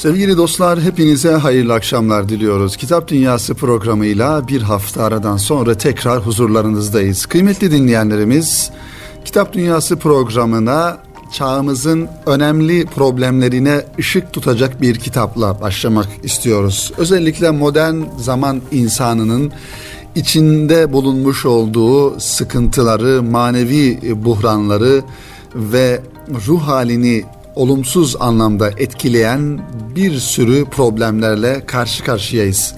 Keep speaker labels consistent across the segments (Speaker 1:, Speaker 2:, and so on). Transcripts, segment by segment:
Speaker 1: Sevgili dostlar hepinize hayırlı akşamlar diliyoruz. Kitap Dünyası programıyla bir hafta aradan sonra tekrar huzurlarınızdayız. Kıymetli dinleyenlerimiz Kitap Dünyası programına çağımızın önemli problemlerine ışık tutacak bir kitapla başlamak istiyoruz. Özellikle modern zaman insanının içinde bulunmuş olduğu sıkıntıları, manevi buhranları ve ruh halini olumsuz anlamda etkileyen bir sürü problemlerle karşı karşıyayız.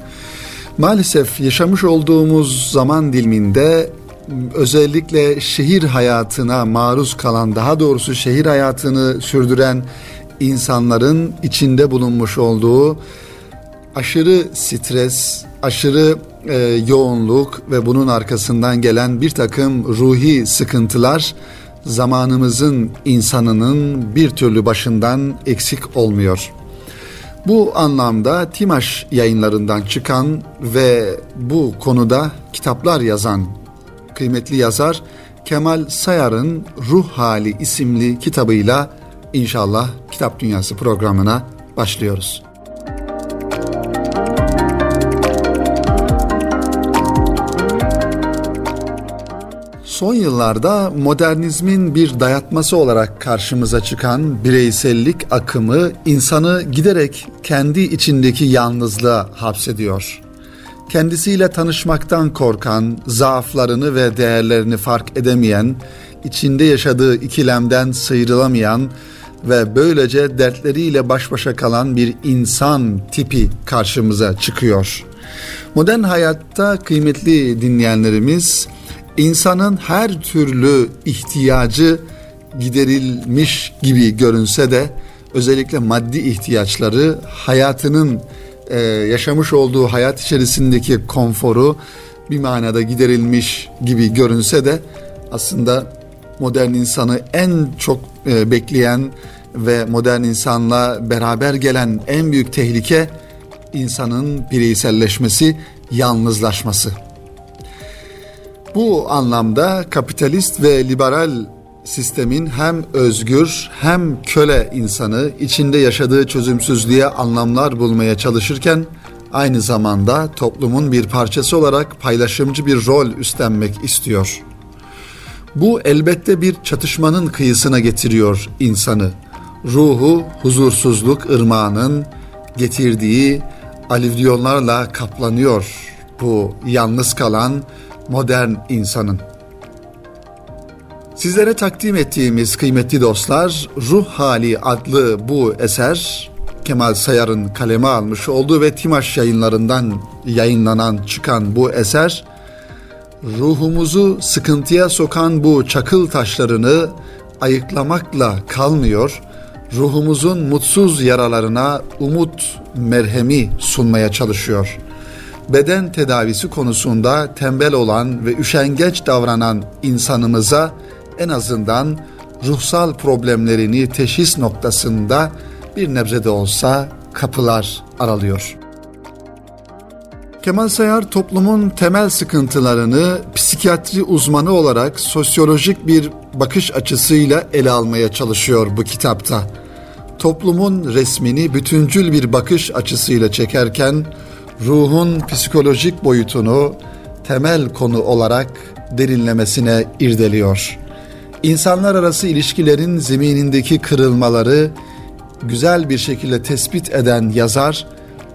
Speaker 1: Maalesef yaşamış olduğumuz zaman diliminde özellikle şehir hayatına maruz kalan, daha doğrusu şehir hayatını sürdüren insanların içinde bulunmuş olduğu aşırı stres, aşırı e, yoğunluk ve bunun arkasından gelen bir takım ruhi sıkıntılar zamanımızın insanının bir türlü başından eksik olmuyor. Bu anlamda Timaş yayınlarından çıkan ve bu konuda kitaplar yazan kıymetli yazar Kemal Sayar'ın Ruh Hali isimli kitabıyla inşallah Kitap Dünyası programına başlıyoruz. Son yıllarda modernizmin bir dayatması olarak karşımıza çıkan bireysellik akımı insanı giderek kendi içindeki yalnızlığa hapsediyor. Kendisiyle tanışmaktan korkan, zaaflarını ve değerlerini fark edemeyen, içinde yaşadığı ikilemden sıyrılamayan ve böylece dertleriyle baş başa kalan bir insan tipi karşımıza çıkıyor. Modern hayatta kıymetli dinleyenlerimiz insanın her türlü ihtiyacı giderilmiş gibi görünse de özellikle maddi ihtiyaçları hayatının e, yaşamış olduğu hayat içerisindeki konforu bir manada giderilmiş gibi görünse de aslında modern insanı en çok e, bekleyen ve modern insanla beraber gelen en büyük tehlike insanın bireyselleşmesi, yalnızlaşması. Bu anlamda kapitalist ve liberal sistemin hem özgür hem köle insanı içinde yaşadığı çözümsüzlüğe anlamlar bulmaya çalışırken aynı zamanda toplumun bir parçası olarak paylaşımcı bir rol üstlenmek istiyor. Bu elbette bir çatışmanın kıyısına getiriyor insanı. Ruhu huzursuzluk ırmağının getirdiği alüvyonlarla kaplanıyor bu yalnız kalan modern insanın. Sizlere takdim ettiğimiz kıymetli dostlar, Ruh Hali adlı bu eser Kemal Sayar'ın kaleme almış olduğu ve Timaş yayınlarından yayınlanan çıkan bu eser ruhumuzu sıkıntıya sokan bu çakıl taşlarını ayıklamakla kalmıyor, ruhumuzun mutsuz yaralarına umut merhemi sunmaya çalışıyor.'' Beden tedavisi konusunda tembel olan ve üşengeç davranan insanımıza en azından ruhsal problemlerini teşhis noktasında bir nebze de olsa kapılar aralıyor. Kemal Sayar toplumun temel sıkıntılarını psikiyatri uzmanı olarak sosyolojik bir bakış açısıyla ele almaya çalışıyor bu kitapta. Toplumun resmini bütüncül bir bakış açısıyla çekerken ruhun psikolojik boyutunu temel konu olarak derinlemesine irdeliyor. İnsanlar arası ilişkilerin zeminindeki kırılmaları güzel bir şekilde tespit eden yazar,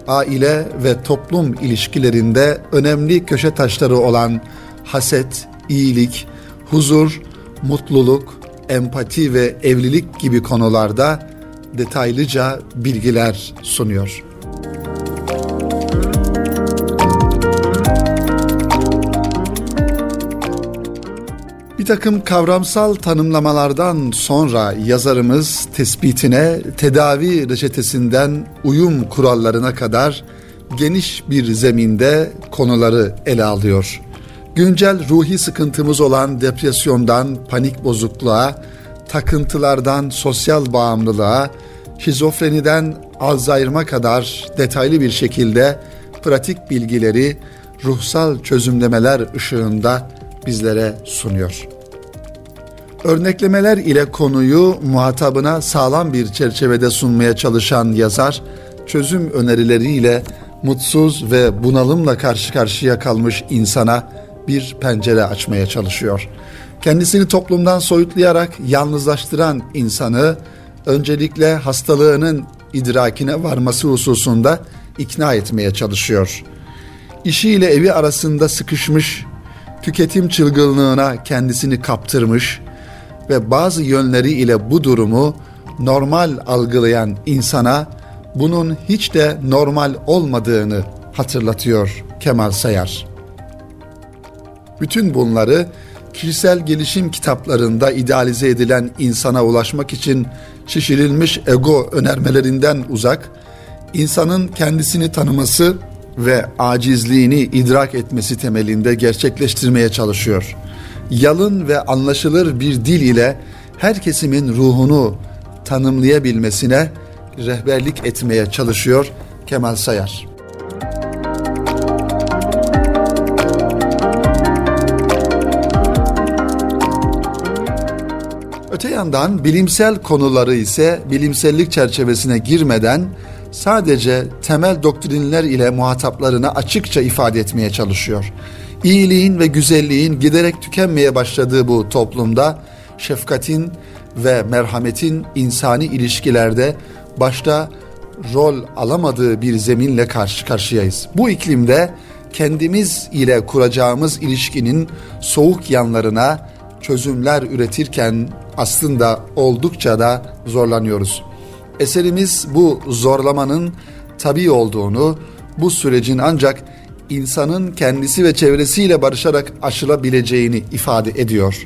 Speaker 1: aile ve toplum ilişkilerinde önemli köşe taşları olan haset, iyilik, huzur, mutluluk, empati ve evlilik gibi konularda detaylıca bilgiler sunuyor. Takım kavramsal tanımlamalardan sonra yazarımız tespitine tedavi reçetesinden uyum kurallarına kadar geniş bir zeminde konuları ele alıyor. Güncel ruhi sıkıntımız olan depresyondan panik bozukluğa, takıntılardan sosyal bağımlılığa, şizofreniden Alzheimer'a kadar detaylı bir şekilde pratik bilgileri ruhsal çözümlemeler ışığında bizlere sunuyor. Örneklemeler ile konuyu muhatabına sağlam bir çerçevede sunmaya çalışan yazar, çözüm önerileriyle mutsuz ve bunalımla karşı karşıya kalmış insana bir pencere açmaya çalışıyor. Kendisini toplumdan soyutlayarak yalnızlaştıran insanı öncelikle hastalığının idrakine varması hususunda ikna etmeye çalışıyor. İşiyle evi arasında sıkışmış, tüketim çılgınlığına kendisini kaptırmış ve bazı yönleri ile bu durumu normal algılayan insana bunun hiç de normal olmadığını hatırlatıyor Kemal Sayar. Bütün bunları kişisel gelişim kitaplarında idealize edilen insana ulaşmak için şişirilmiş ego önermelerinden uzak, insanın kendisini tanıması ve acizliğini idrak etmesi temelinde gerçekleştirmeye çalışıyor. Yalın ve anlaşılır bir dil ile her kesimin ruhunu tanımlayabilmesine rehberlik etmeye çalışıyor Kemal Sayar. Öte yandan bilimsel konuları ise bilimsellik çerçevesine girmeden sadece temel doktrinler ile muhataplarına açıkça ifade etmeye çalışıyor. İyiliğin ve güzelliğin giderek tükenmeye başladığı bu toplumda şefkatin ve merhametin insani ilişkilerde başta rol alamadığı bir zeminle karşı karşıyayız. Bu iklimde kendimiz ile kuracağımız ilişkinin soğuk yanlarına çözümler üretirken aslında oldukça da zorlanıyoruz. Eserimiz bu zorlamanın tabi olduğunu, bu sürecin ancak insanın kendisi ve çevresiyle barışarak aşılabileceğini ifade ediyor.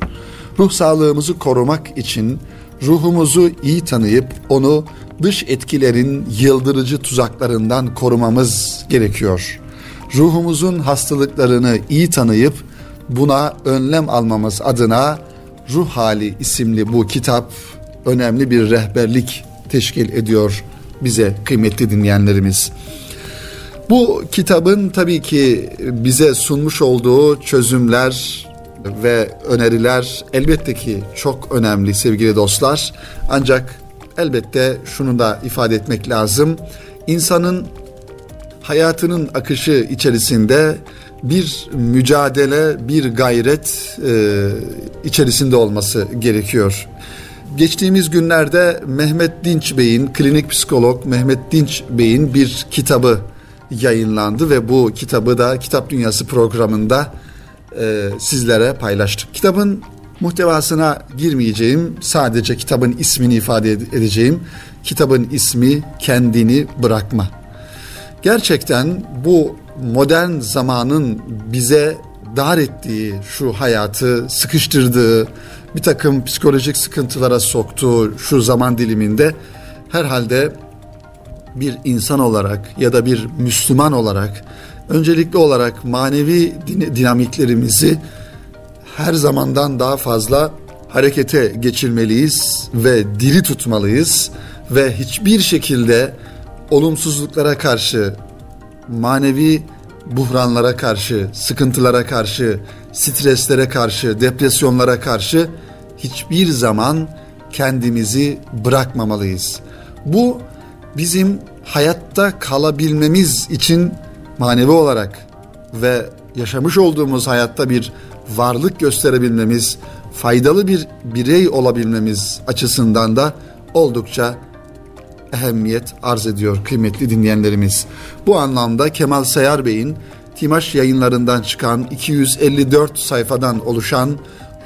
Speaker 1: Ruh sağlığımızı korumak için ruhumuzu iyi tanıyıp onu dış etkilerin yıldırıcı tuzaklarından korumamız gerekiyor. Ruhumuzun hastalıklarını iyi tanıyıp buna önlem almamız adına Ruh Hali isimli bu kitap önemli bir rehberlik teşkil ediyor bize kıymetli dinleyenlerimiz. Bu kitabın tabii ki bize sunmuş olduğu çözümler ve öneriler elbette ki çok önemli sevgili dostlar. Ancak elbette şunu da ifade etmek lazım. İnsanın hayatının akışı içerisinde bir mücadele, bir gayret e, içerisinde olması gerekiyor. Geçtiğimiz günlerde Mehmet Dinç Bey'in, klinik psikolog Mehmet Dinç Bey'in bir kitabı yayınlandı ve bu kitabı da Kitap Dünyası programında e, sizlere paylaştık. Kitabın muhtevasına girmeyeceğim, sadece kitabın ismini ifade edeceğim. Kitabın ismi Kendini Bırakma. Gerçekten bu modern zamanın bize dar ettiği şu hayatı sıkıştırdığı, bir takım psikolojik sıkıntılara soktuğu şu zaman diliminde herhalde bir insan olarak ya da bir Müslüman olarak öncelikli olarak manevi dinamiklerimizi her zamandan daha fazla harekete geçirmeliyiz ve diri tutmalıyız ve hiçbir şekilde olumsuzluklara karşı manevi buhranlara karşı, sıkıntılara karşı, streslere karşı, depresyonlara karşı hiçbir zaman kendimizi bırakmamalıyız. Bu bizim hayatta kalabilmemiz için manevi olarak ve yaşamış olduğumuz hayatta bir varlık gösterebilmemiz, faydalı bir birey olabilmemiz açısından da oldukça ehemmiyet arz ediyor kıymetli dinleyenlerimiz. Bu anlamda Kemal Sayar Bey'in Timaş yayınlarından çıkan 254 sayfadan oluşan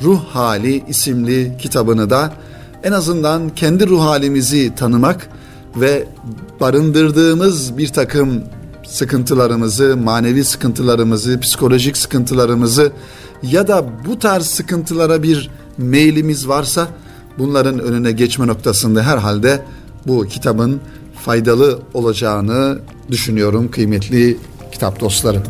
Speaker 1: Ruh Hali isimli kitabını da en azından kendi ruh halimizi tanımak ve barındırdığımız bir takım sıkıntılarımızı, manevi sıkıntılarımızı, psikolojik sıkıntılarımızı ya da bu tarz sıkıntılara bir meylimiz varsa bunların önüne geçme noktasında herhalde bu kitabın faydalı olacağını düşünüyorum kıymetli kitap dostları.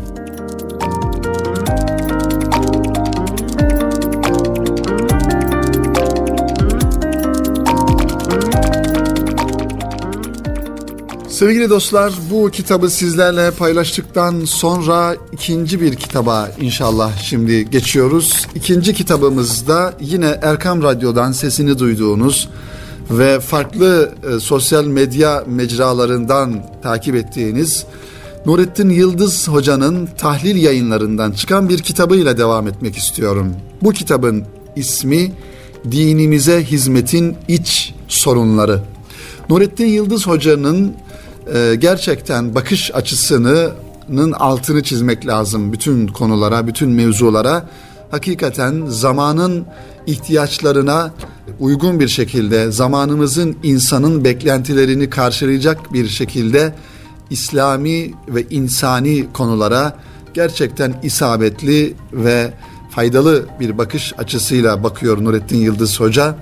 Speaker 1: Sevgili dostlar bu kitabı sizlerle paylaştıktan sonra ikinci bir kitaba inşallah şimdi geçiyoruz. İkinci kitabımızda yine Erkam Radyo'dan sesini duyduğunuz ve farklı e, sosyal medya mecralarından takip ettiğiniz Nurettin Yıldız Hoca'nın tahlil yayınlarından çıkan bir kitabıyla devam etmek istiyorum. Bu kitabın ismi Dinimize Hizmetin İç Sorunları. Nurettin Yıldız Hoca'nın e, gerçekten bakış açısının altını çizmek lazım bütün konulara, bütün mevzulara. Hakikaten zamanın ihtiyaçlarına uygun bir şekilde, zamanımızın insanın beklentilerini karşılayacak bir şekilde İslami ve insani konulara gerçekten isabetli ve faydalı bir bakış açısıyla bakıyor Nurettin Yıldız Hoca.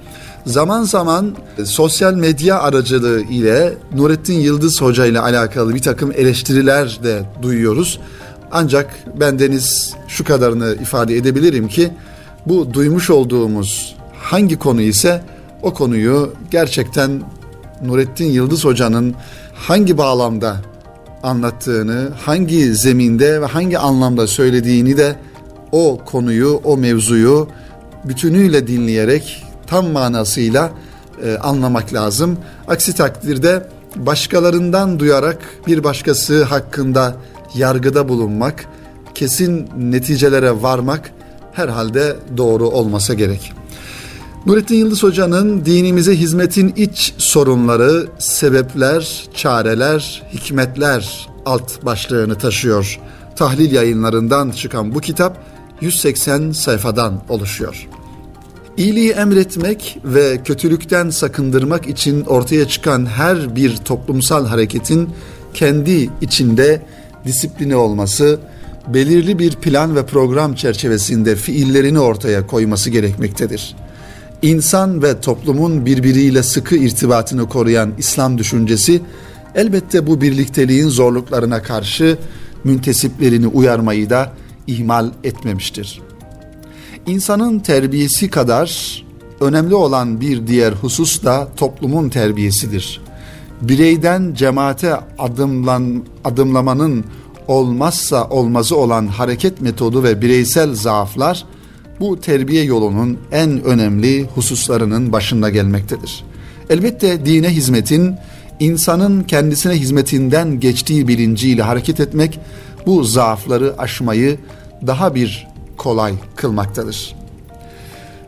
Speaker 1: Zaman zaman sosyal medya aracılığı ile Nurettin Yıldız Hoca ile alakalı bir takım eleştiriler de duyuyoruz. Ancak bendeniz şu kadarını ifade edebilirim ki bu duymuş olduğumuz hangi konu ise o konuyu gerçekten Nurettin Yıldız Hoca'nın hangi bağlamda anlattığını, hangi zeminde ve hangi anlamda söylediğini de o konuyu, o mevzuyu bütünüyle dinleyerek tam manasıyla e, anlamak lazım. Aksi takdirde başkalarından duyarak bir başkası hakkında yargıda bulunmak, kesin neticelere varmak herhalde doğru olmasa gerek. Nurettin Yıldız Hoca'nın dinimize hizmetin iç sorunları, sebepler, çareler, hikmetler alt başlığını taşıyor. Tahlil yayınlarından çıkan bu kitap 180 sayfadan oluşuyor. İyiliği emretmek ve kötülükten sakındırmak için ortaya çıkan her bir toplumsal hareketin kendi içinde disipline olması, belirli bir plan ve program çerçevesinde fiillerini ortaya koyması gerekmektedir. İnsan ve toplumun birbiriyle sıkı irtibatını koruyan İslam düşüncesi elbette bu birlikteliğin zorluklarına karşı müntesiplerini uyarmayı da ihmal etmemiştir. İnsanın terbiyesi kadar önemli olan bir diğer husus da toplumun terbiyesidir. Bireyden cemaate adımlan, adımlamanın olmazsa olmazı olan hareket metodu ve bireysel zaaflar bu terbiye yolunun en önemli hususlarının başında gelmektedir. Elbette dine hizmetin insanın kendisine hizmetinden geçtiği bilinciyle hareket etmek bu zaafları aşmayı daha bir kolay kılmaktadır.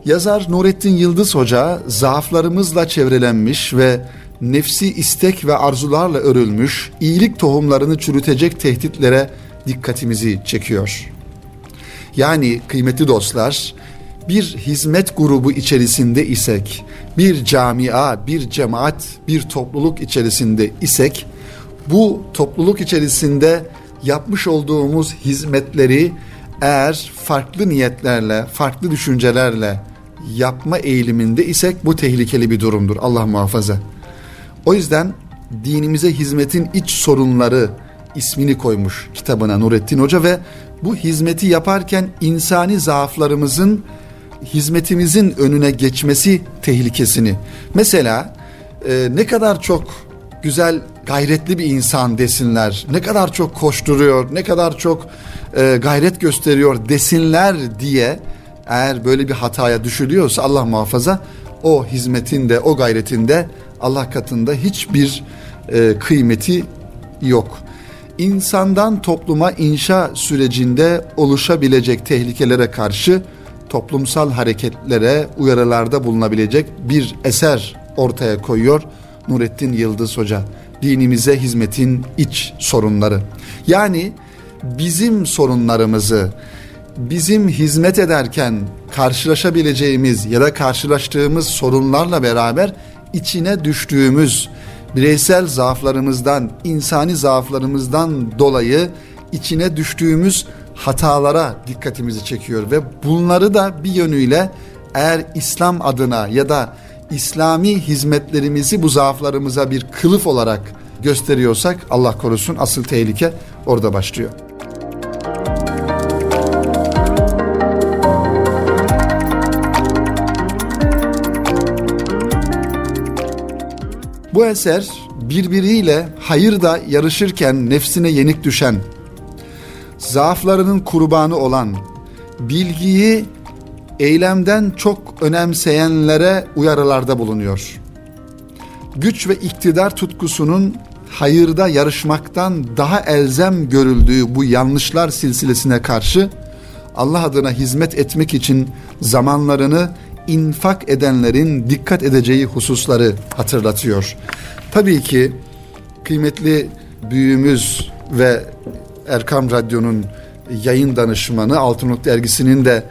Speaker 1: Yazar Nurettin Yıldız Hoca zaaflarımızla çevrelenmiş ve nefsi istek ve arzularla örülmüş iyilik tohumlarını çürütecek tehditlere dikkatimizi çekiyor. Yani kıymetli dostlar, bir hizmet grubu içerisinde isek, bir camia, bir cemaat, bir topluluk içerisinde isek, bu topluluk içerisinde yapmış olduğumuz hizmetleri eğer farklı niyetlerle, farklı düşüncelerle yapma eğiliminde isek bu tehlikeli bir durumdur. Allah muhafaza. O yüzden dinimize hizmetin iç sorunları ismini koymuş kitabına Nurettin Hoca ve bu hizmeti yaparken insani zaaflarımızın hizmetimizin önüne geçmesi tehlikesini. Mesela e, ne kadar çok güzel gayretli bir insan desinler, ne kadar çok koşturuyor, ne kadar çok e, gayret gösteriyor desinler diye eğer böyle bir hataya düşülüyorsa Allah muhafaza o hizmetinde, o gayretinde Allah katında hiçbir e, kıymeti yok. İnsandan topluma inşa sürecinde oluşabilecek tehlikelere karşı toplumsal hareketlere uyarılarda bulunabilecek bir eser ortaya koyuyor Nurettin Yıldız Hoca. Dinimize hizmetin iç sorunları. Yani bizim sorunlarımızı bizim hizmet ederken karşılaşabileceğimiz ya da karşılaştığımız sorunlarla beraber içine düştüğümüz bireysel zaaflarımızdan, insani zaaflarımızdan dolayı içine düştüğümüz hatalara dikkatimizi çekiyor ve bunları da bir yönüyle eğer İslam adına ya da İslami hizmetlerimizi bu zaaflarımıza bir kılıf olarak gösteriyorsak Allah korusun asıl tehlike orada başlıyor. Bu eser birbiriyle hayırda yarışırken nefsine yenik düşen, zaaflarının kurbanı olan, bilgiyi eylemden çok önemseyenlere uyarılarda bulunuyor. güç ve iktidar tutkusunun hayırda yarışmaktan daha elzem görüldüğü bu yanlışlar silsilesine karşı Allah adına hizmet etmek için zamanlarını infak edenlerin dikkat edeceği hususları hatırlatıyor. Tabii ki kıymetli büyüğümüz ve Erkam Radyo'nun yayın danışmanı Altınok Dergisi'nin de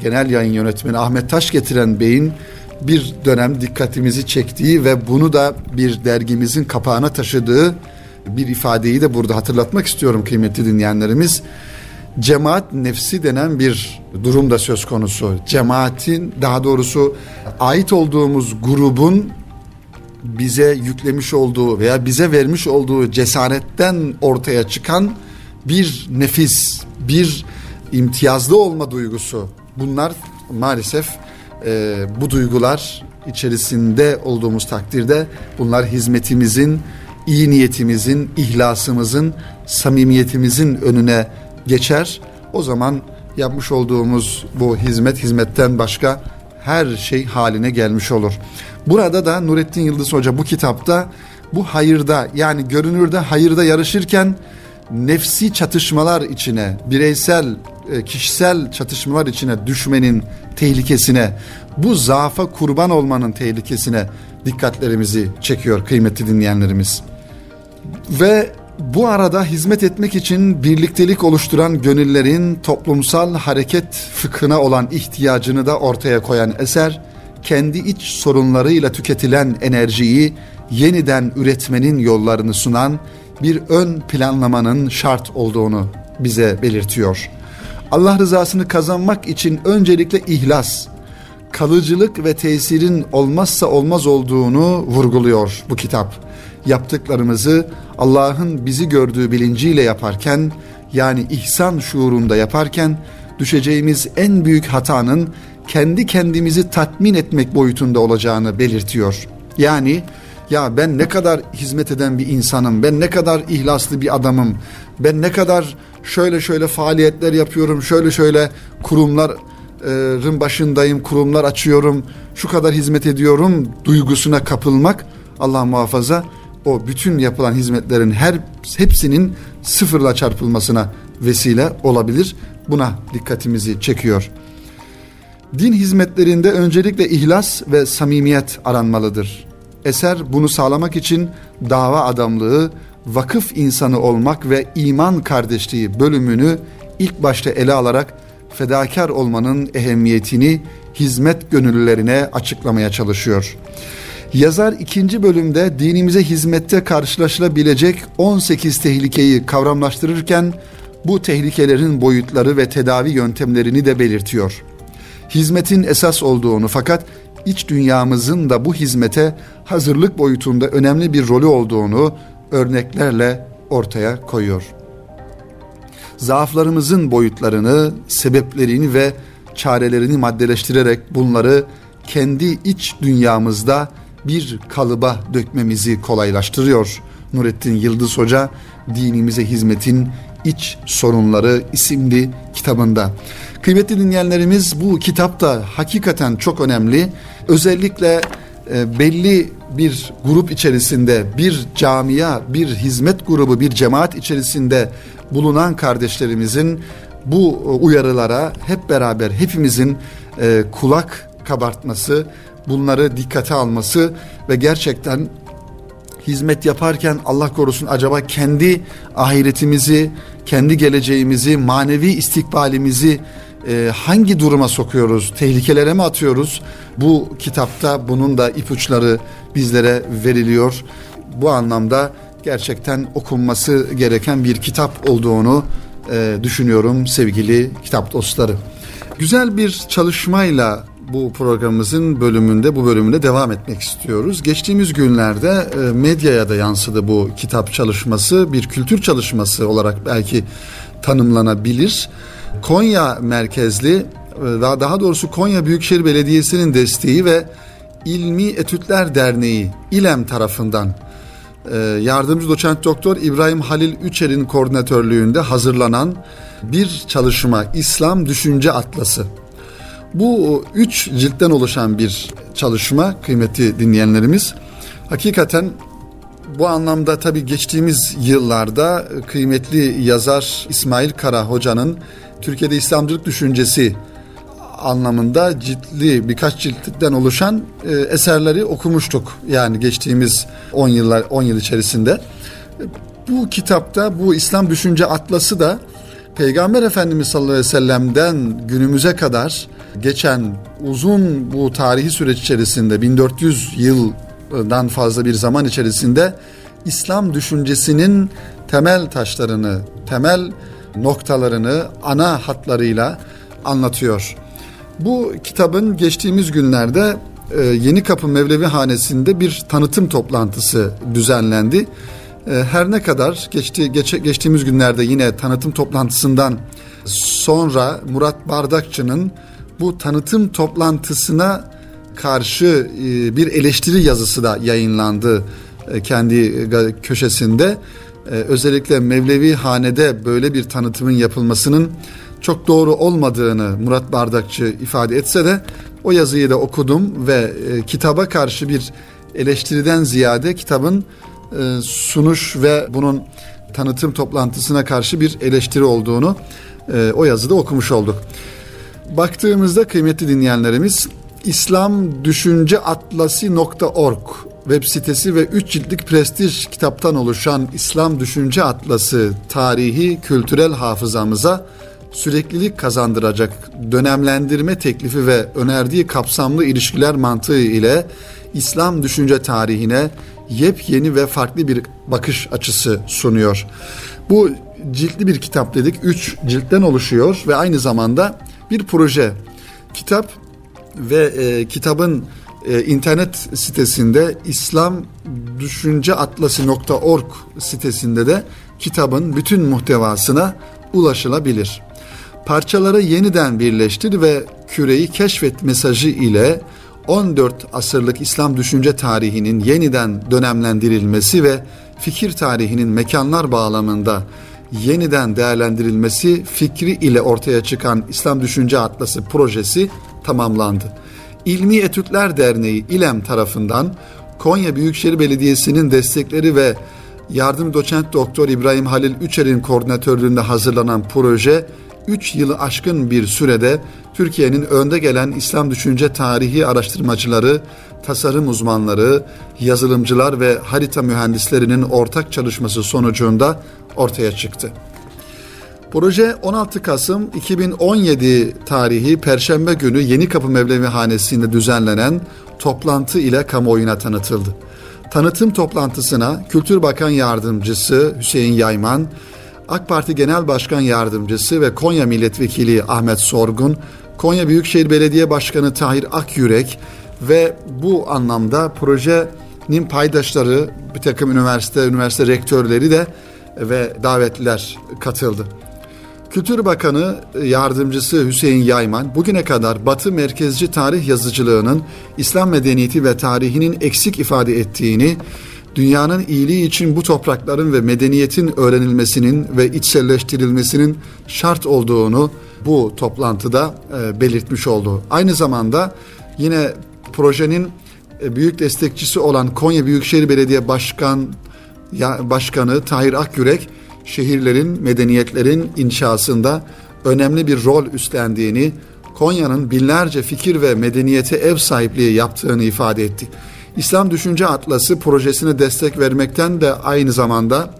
Speaker 1: genel yayın yönetmeni Ahmet Taş getiren Bey'in bir dönem dikkatimizi çektiği ve bunu da bir dergimizin kapağına taşıdığı bir ifadeyi de burada hatırlatmak istiyorum kıymetli dinleyenlerimiz. Cemaat nefsi denen bir durum da söz konusu. Cemaatin daha doğrusu ait olduğumuz grubun bize yüklemiş olduğu veya bize vermiş olduğu cesaretten ortaya çıkan bir nefis, bir imtiyazlı olma duygusu. Bunlar maalesef e, bu duygular içerisinde olduğumuz takdirde bunlar hizmetimizin, iyi niyetimizin, ihlasımızın, samimiyetimizin önüne geçer. O zaman yapmış olduğumuz bu hizmet hizmetten başka her şey haline gelmiş olur. Burada da Nurettin Yıldız Hoca bu kitapta bu hayırda yani görünürde hayırda yarışırken nefsi çatışmalar içine, bireysel, e, kişisel çatışmalar içine düşmenin tehlikesine, bu zaafa kurban olmanın tehlikesine dikkatlerimizi çekiyor kıymetli dinleyenlerimiz. Ve bu arada hizmet etmek için birliktelik oluşturan gönüllerin toplumsal hareket fıkhına olan ihtiyacını da ortaya koyan eser, kendi iç sorunlarıyla tüketilen enerjiyi yeniden üretmenin yollarını sunan bir ön planlamanın şart olduğunu bize belirtiyor. Allah rızasını kazanmak için öncelikle ihlas, kalıcılık ve tesirin olmazsa olmaz olduğunu vurguluyor bu kitap. Yaptıklarımızı Allah'ın bizi gördüğü bilinciyle yaparken yani ihsan şuurunda yaparken düşeceğimiz en büyük hatanın kendi kendimizi tatmin etmek boyutunda olacağını belirtiyor. Yani ya ben ne kadar hizmet eden bir insanım, ben ne kadar ihlaslı bir adamım, ben ne kadar şöyle şöyle faaliyetler yapıyorum, şöyle şöyle kurumların başındayım, kurumlar açıyorum, şu kadar hizmet ediyorum duygusuna kapılmak Allah muhafaza o bütün yapılan hizmetlerin her hepsinin sıfırla çarpılmasına vesile olabilir. Buna dikkatimizi çekiyor. Din hizmetlerinde öncelikle ihlas ve samimiyet aranmalıdır. Eser bunu sağlamak için dava adamlığı, vakıf insanı olmak ve iman kardeşliği bölümünü ilk başta ele alarak fedakar olmanın ehemmiyetini hizmet gönüllülerine açıklamaya çalışıyor. Yazar ikinci bölümde dinimize hizmette karşılaşılabilecek 18 tehlikeyi kavramlaştırırken bu tehlikelerin boyutları ve tedavi yöntemlerini de belirtiyor. Hizmetin esas olduğunu fakat iç dünyamızın da bu hizmete hazırlık boyutunda önemli bir rolü olduğunu örneklerle ortaya koyuyor. Zaaflarımızın boyutlarını, sebeplerini ve çarelerini maddeleştirerek bunları kendi iç dünyamızda bir kalıba dökmemizi kolaylaştırıyor. Nurettin Yıldız Hoca dinimize hizmetin iç sorunları isimli kitabında. Kıymetli dinleyenlerimiz bu kitap da hakikaten çok önemli. Özellikle e, belli bir grup içerisinde, bir camia, bir hizmet grubu, bir cemaat içerisinde bulunan kardeşlerimizin bu uyarılara hep beraber hepimizin e, kulak kabartması, bunları dikkate alması ve gerçekten hizmet yaparken Allah korusun acaba kendi ahiretimizi, kendi geleceğimizi, manevi istikbalimizi e, hangi duruma sokuyoruz, tehlikelere mi atıyoruz? Bu kitapta bunun da ipuçları bizlere veriliyor. Bu anlamda gerçekten okunması gereken bir kitap olduğunu e, düşünüyorum sevgili kitap dostları. Güzel bir çalışmayla bu programımızın bölümünde bu bölümünde devam etmek istiyoruz. Geçtiğimiz günlerde e, medyaya da yansıdı bu kitap çalışması. Bir kültür çalışması olarak belki tanımlanabilir. Konya merkezli e, daha daha doğrusu Konya Büyükşehir Belediyesi'nin desteği ve İlmi Etütler Derneği İLEM tarafından e, yardımcı doçent doktor İbrahim Halil Üçer'in koordinatörlüğünde hazırlanan bir çalışma İslam Düşünce Atlası bu üç ciltten oluşan bir çalışma kıymetli dinleyenlerimiz. Hakikaten bu anlamda tabii geçtiğimiz yıllarda kıymetli yazar İsmail Kara Hoca'nın Türkiye'de İslamcılık düşüncesi anlamında ciltli birkaç ciltten oluşan e, eserleri okumuştuk. Yani geçtiğimiz 10 yıllar 10 yıl içerisinde. Bu kitapta bu İslam Düşünce Atlası da Peygamber Efendimiz sallallahu aleyhi ve sellem'den günümüze kadar geçen uzun bu tarihi süreç içerisinde 1400 yıldan fazla bir zaman içerisinde İslam düşüncesinin temel taşlarını, temel noktalarını ana hatlarıyla anlatıyor. Bu kitabın geçtiğimiz günlerde e, Yeni Kapı Mevlevi Hanesi'nde bir tanıtım toplantısı düzenlendi. E, her ne kadar geçti, geç, geçtiğimiz günlerde yine tanıtım toplantısından sonra Murat Bardakçı'nın bu tanıtım toplantısına karşı e, bir eleştiri yazısı da yayınlandı kendi köşesinde. Özellikle Mevlevi Hane'de böyle bir tanıtımın yapılmasının çok doğru olmadığını Murat Bardakçı ifade etse de o yazıyı da okudum ve e, kitaba karşı bir eleştiriden ziyade kitabın e, sunuş ve bunun tanıtım toplantısına karşı bir eleştiri olduğunu e, o yazıda okumuş olduk. Baktığımızda kıymetli dinleyenlerimiz İslam Düşünce Atlası.org web sitesi ve 3 ciltlik prestij kitaptan oluşan İslam Düşünce Atlası tarihi kültürel hafızamıza süreklilik kazandıracak dönemlendirme teklifi ve önerdiği kapsamlı ilişkiler mantığı ile İslam düşünce tarihine yepyeni ve farklı bir bakış açısı sunuyor. Bu ciltli bir kitap dedik. Üç ciltten oluşuyor ve aynı zamanda bir proje. Kitap ve e, kitabın e, internet sitesinde İslam Düşünce Atlası.org sitesinde de kitabın bütün muhtevasına ulaşılabilir parçaları yeniden birleştir ve küreyi keşfet mesajı ile 14 asırlık İslam düşünce tarihinin yeniden dönemlendirilmesi ve fikir tarihinin mekanlar bağlamında yeniden değerlendirilmesi fikri ile ortaya çıkan İslam Düşünce Atlası projesi tamamlandı. İlmi Etütler Derneği İLEM tarafından Konya Büyükşehir Belediyesi'nin destekleri ve yardım doçent doktor İbrahim Halil Üçer'in koordinatörlüğünde hazırlanan proje 3 yılı aşkın bir sürede Türkiye'nin önde gelen İslam düşünce tarihi araştırmacıları, tasarım uzmanları, yazılımcılar ve harita mühendislerinin ortak çalışması sonucunda ortaya çıktı. Proje 16 Kasım 2017 tarihi Perşembe günü Yeni Kapı Mevlevi Hanesi'nde düzenlenen toplantı ile kamuoyuna tanıtıldı. Tanıtım toplantısına Kültür Bakan Yardımcısı Hüseyin Yayman, AK Parti Genel Başkan Yardımcısı ve Konya Milletvekili Ahmet Sorgun, Konya Büyükşehir Belediye Başkanı Tahir Akyürek ve bu anlamda projenin paydaşları, bir takım üniversite, üniversite rektörleri de ve davetliler katıldı. Kültür Bakanı Yardımcısı Hüseyin Yayman bugüne kadar Batı merkezci tarih yazıcılığının İslam medeniyeti ve tarihinin eksik ifade ettiğini dünyanın iyiliği için bu toprakların ve medeniyetin öğrenilmesinin ve içselleştirilmesinin şart olduğunu bu toplantıda e, belirtmiş oldu. Aynı zamanda yine projenin e, büyük destekçisi olan Konya Büyükşehir Belediye Başkan ya, Başkanı Tahir Akyürek şehirlerin, medeniyetlerin inşasında önemli bir rol üstlendiğini, Konya'nın binlerce fikir ve medeniyete ev sahipliği yaptığını ifade etti. İslam Düşünce Atlası projesine destek vermekten de aynı zamanda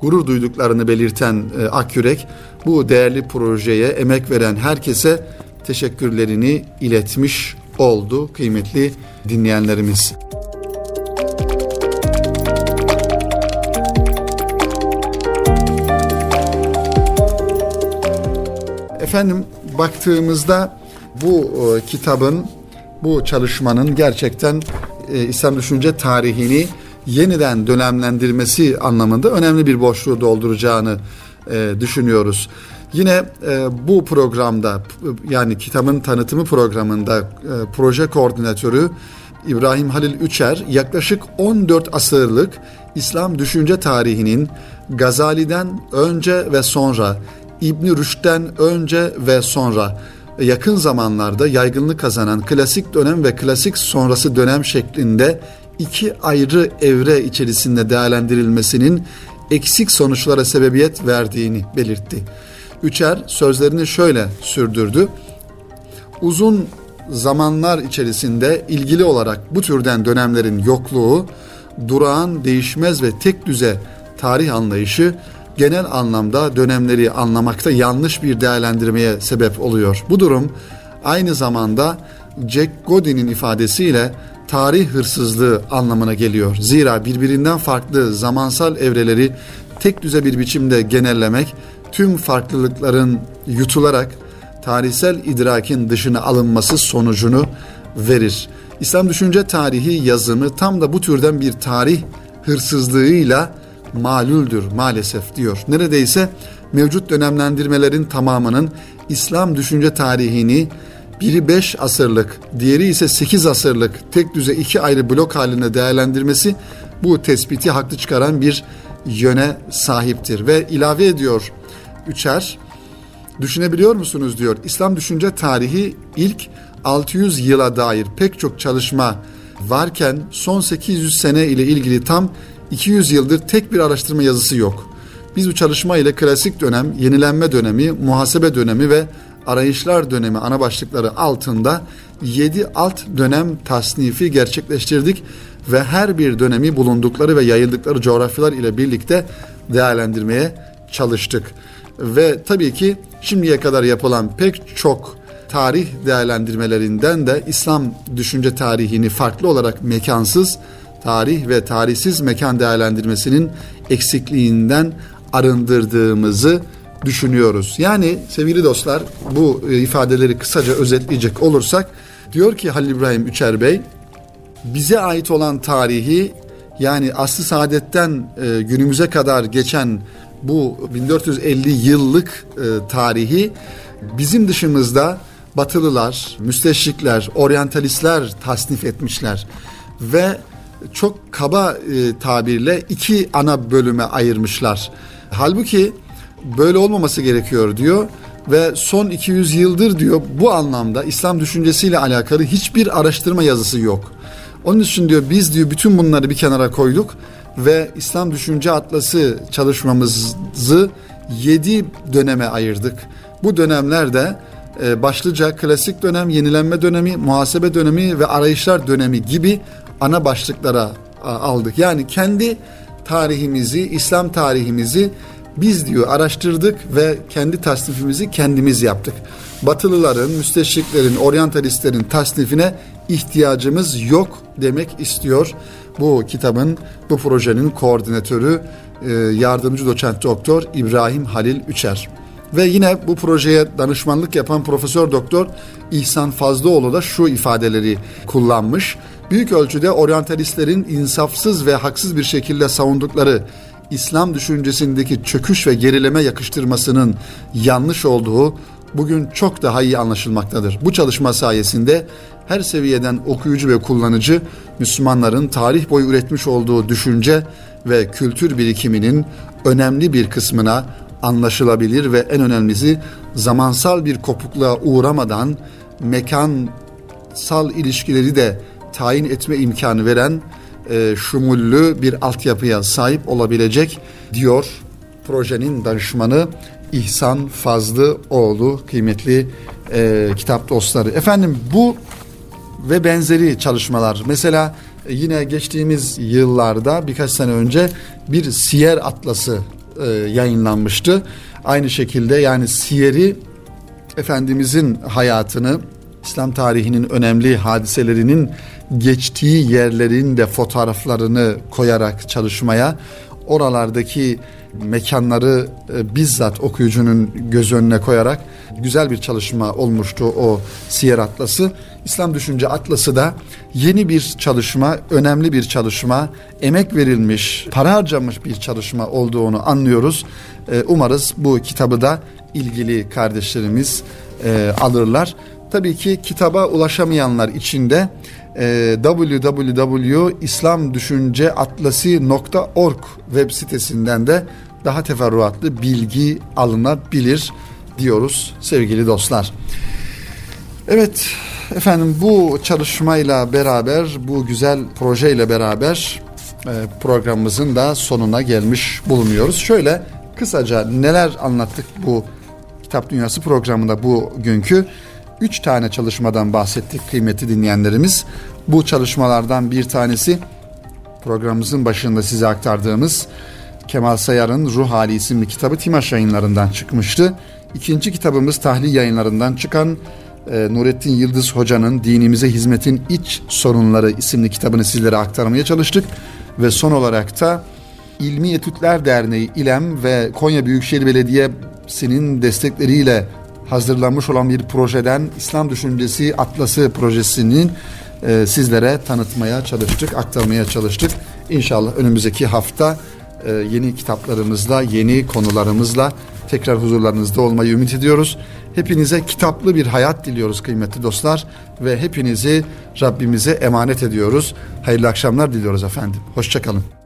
Speaker 1: gurur duyduklarını belirten e, Akyürek bu değerli projeye emek veren herkese teşekkürlerini iletmiş oldu kıymetli dinleyenlerimiz. Efendim baktığımızda bu e, kitabın bu çalışmanın gerçekten e, İslam düşünce tarihini yeniden dönemlendirmesi anlamında önemli bir boşluğu dolduracağını e, düşünüyoruz. Yine e, bu programda yani kitabın tanıtımı programında e, proje koordinatörü İbrahim Halil Üçer yaklaşık 14 asırlık İslam düşünce tarihinin Gazali'den önce ve sonra, İbn Rüşd'den önce ve sonra yakın zamanlarda yaygınlık kazanan klasik dönem ve klasik sonrası dönem şeklinde iki ayrı evre içerisinde değerlendirilmesinin eksik sonuçlara sebebiyet verdiğini belirtti. Üçer sözlerini şöyle sürdürdü. Uzun zamanlar içerisinde ilgili olarak bu türden dönemlerin yokluğu, durağan, değişmez ve tek düze tarih anlayışı genel anlamda dönemleri anlamakta yanlış bir değerlendirmeye sebep oluyor. Bu durum aynı zamanda Jack Godin'in ifadesiyle tarih hırsızlığı anlamına geliyor. Zira birbirinden farklı zamansal evreleri tek düze bir biçimde genellemek tüm farklılıkların yutularak tarihsel idrakin dışına alınması sonucunu verir. İslam düşünce tarihi yazımı tam da bu türden bir tarih hırsızlığıyla malüldür maalesef diyor. Neredeyse mevcut dönemlendirmelerin tamamının İslam düşünce tarihini biri 5 asırlık, diğeri ise 8 asırlık tek düze iki ayrı blok halinde değerlendirmesi bu tespiti haklı çıkaran bir yöne sahiptir. Ve ilave ediyor Üçer, düşünebiliyor musunuz diyor. İslam düşünce tarihi ilk 600 yıla dair pek çok çalışma varken son 800 sene ile ilgili tam 200 yıldır tek bir araştırma yazısı yok. Biz bu çalışma ile klasik dönem, yenilenme dönemi, muhasebe dönemi ve arayışlar dönemi ana başlıkları altında 7 alt dönem tasnifi gerçekleştirdik ve her bir dönemi bulundukları ve yayıldıkları coğrafyalar ile birlikte değerlendirmeye çalıştık. Ve tabii ki şimdiye kadar yapılan pek çok tarih değerlendirmelerinden de İslam düşünce tarihini farklı olarak mekansız tarih ve tarihsiz mekan değerlendirmesinin eksikliğinden arındırdığımızı düşünüyoruz. Yani sevgili dostlar bu e, ifadeleri kısaca özetleyecek olursak diyor ki Halil İbrahim Üçer Bey bize ait olan tarihi yani aslı saadetten e, günümüze kadar geçen bu 1450 yıllık e, tarihi bizim dışımızda Batılılar, müsteşrikler, oryantalistler tasnif etmişler ve çok kaba e, tabirle iki ana bölüme ayırmışlar. Halbuki böyle olmaması gerekiyor diyor ve son 200 yıldır diyor bu anlamda İslam düşüncesiyle alakalı hiçbir araştırma yazısı yok. Onun için diyor biz diyor bütün bunları bir kenara koyduk ve İslam Düşünce Atlası çalışmamızı 7 döneme ayırdık. Bu dönemlerde e, başlıca klasik dönem, yenilenme dönemi, muhasebe dönemi ve arayışlar dönemi gibi ana başlıklara aldık. Yani kendi tarihimizi, İslam tarihimizi biz diyor araştırdık ve kendi tasnifimizi kendimiz yaptık. Batılıların, müsteşriklerin, oryantalistlerin tasnifine ihtiyacımız yok demek istiyor. Bu kitabın, bu projenin koordinatörü e, yardımcı doçent doktor İbrahim Halil Üçer. Ve yine bu projeye danışmanlık yapan Profesör Doktor İhsan Fazlıoğlu da şu ifadeleri kullanmış. Büyük ölçüde oryantalistlerin insafsız ve haksız bir şekilde savundukları İslam düşüncesindeki çöküş ve gerileme yakıştırmasının yanlış olduğu bugün çok daha iyi anlaşılmaktadır. Bu çalışma sayesinde her seviyeden okuyucu ve kullanıcı Müslümanların tarih boyu üretmiş olduğu düşünce ve kültür birikiminin önemli bir kısmına anlaşılabilir ve en önemlisi zamansal bir kopukluğa uğramadan mekansal ilişkileri de tayin etme imkanı veren e, şumullü bir altyapıya sahip olabilecek diyor projenin danışmanı İhsan Fazlıoğlu kıymetli e, kitap dostları. Efendim bu ve benzeri çalışmalar mesela e, yine geçtiğimiz yıllarda birkaç sene önce bir Siyer Atlası e, yayınlanmıştı. Aynı şekilde yani Siyer'i Efendimizin hayatını İslam tarihinin önemli hadiselerinin geçtiği yerlerin de fotoğraflarını koyarak çalışmaya oralardaki mekanları e, bizzat okuyucunun göz önüne koyarak güzel bir çalışma olmuştu o Siyer Atlası. İslam Düşünce Atlası da yeni bir çalışma, önemli bir çalışma, emek verilmiş, para harcamış bir çalışma olduğunu anlıyoruz. E, umarız bu kitabı da ilgili kardeşlerimiz e, alırlar. Tabii ki kitaba ulaşamayanlar için de e, www.islamdüşünceatlasi.org web sitesinden de daha teferruatlı bilgi alınabilir diyoruz sevgili dostlar. Evet efendim bu çalışmayla beraber bu güzel projeyle beraber e, programımızın da sonuna gelmiş bulunuyoruz. Şöyle kısaca neler anlattık bu Kitap Dünyası programında bugünkü üç tane çalışmadan bahsettik kıymetli dinleyenlerimiz. Bu çalışmalardan bir tanesi programımızın başında size aktardığımız Kemal Sayar'ın Ruh Hali isimli kitabı Timaş yayınlarından çıkmıştı. İkinci kitabımız Tahli yayınlarından çıkan e, Nurettin Yıldız Hoca'nın Dinimize Hizmetin İç Sorunları isimli kitabını sizlere aktarmaya çalıştık. Ve son olarak da İlmi Etütler Derneği İLEM ve Konya Büyükşehir Belediyesi'nin destekleriyle hazırlanmış olan bir projeden İslam Düşüncesi Atlası projesinin e, sizlere tanıtmaya çalıştık, aktarmaya çalıştık. İnşallah önümüzdeki hafta e, yeni kitaplarımızla, yeni konularımızla tekrar huzurlarınızda olmayı ümit ediyoruz. Hepinize kitaplı bir hayat diliyoruz kıymetli dostlar ve hepinizi Rabbimize emanet ediyoruz. Hayırlı akşamlar diliyoruz efendim. Hoşçakalın.